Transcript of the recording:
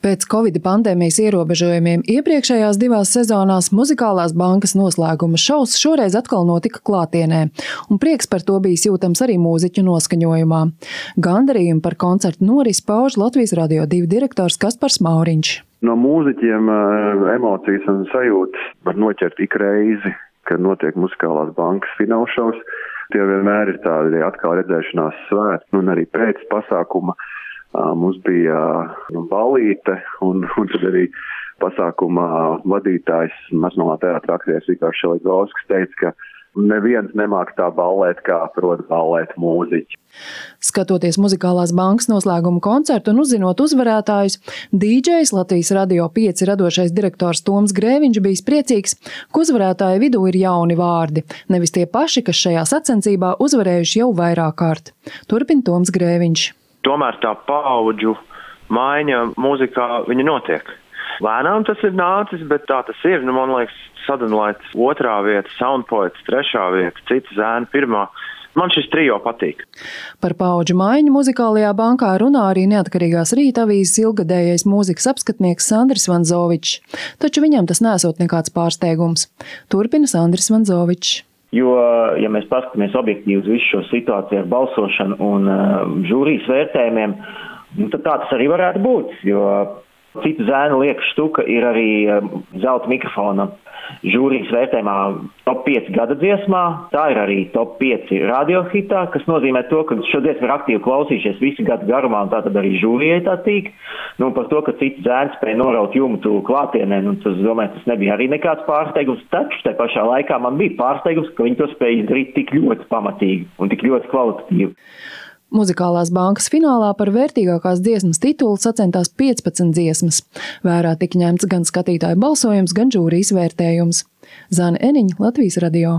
Pēc Covid pandēmijas ierobežojumiem iepriekšējās divās sezonās muzikālās bankas noslēguma šovs šoreiz atkal notika klātienē, un prieks par to bijis jūtams arī mūziķu noskaņojumā. Gandarījumu par koncertu norisi pauž Latvijas Radio 2 direktors Kaspars Mauriņš. No mūziķiem eh, emocijas un sajūtas var noķert ik reizi, kad notiek muzikālās bankas finālšovs. Tie vienmēr ir tādi atkal redzēšanās svētki, un arī pēc pasākuma Mums bija balīte un, un tad arī pasākuma vadītājs Nacionālā teātra aktieris Vikārs Šeligovskis teica, ka neviens nemāk tā ballēt, kā prot ballēt mūziķi. Skatoties muzikālās bankas noslēguma koncertu un uzzinot uzvarētājus, DJs Latvijas Radio 5 radošais direktors Toms Grēviņš bijis priecīgs, ka uzvarētāju vidū ir jauni vārdi, nevis tie paši, kas šajā sacensībā uzvarējuši jau vairāk kārt. Turpin Toms Grēviņš tomēr tā paudžu maiņa mūzikā viņa notiek. Lēnām tas ir nācis, bet tā tas ir. Nu, man liekas, Sadonlaits otrā vieta, Soundpoets trešā vieta, cita zēna pirmā. Man šis trijo patīk. Par paudžu maiņu muzikālajā bankā runā arī neatkarīgās rīta avīzes ilgadējais mūzikas apskatnieks Sandrs Vanzovičs, taču viņam tas nesot nekāds pārsteigums. Turpina Sandrs Vanzovičs. Jo, ja mēs paskatāmies objektīvi uz visu šo situāciju ar balsošanu un uh, žūrijas vērtējumiem, nu, tad tā tas arī varētu būt. Jo citu zēnu lieka štuka ir arī uh, zelta mikrofona žūrijas vērtējumā top 5 gada dziesmā. Tā ir arī top 5 radiohitā, kas nozīmē to, ka šo dziesmu ir aktīvi klausījušies visu gadu garumā, un tā tad arī žūrijai tā tīk. Nu, par to, ka cits zēns spēja noraut jumtu klātienē, nu, tas, domāju, tas nebija arī nekāds pārsteigums. Taču te pašā laikā man bija pārsteigums, ka viņi to spēja izdarīt tik ļoti pamatīgi un tik ļoti kvalitatīvi. Muzikālās bankas finālā par vērtīgākās dziesmas titulu sacentās 15 dziesmas. Vērā tika ņemts gan skatītāju balsojums, gan žūrijas vērtējums. Zana Eniņa, Latvijas radio.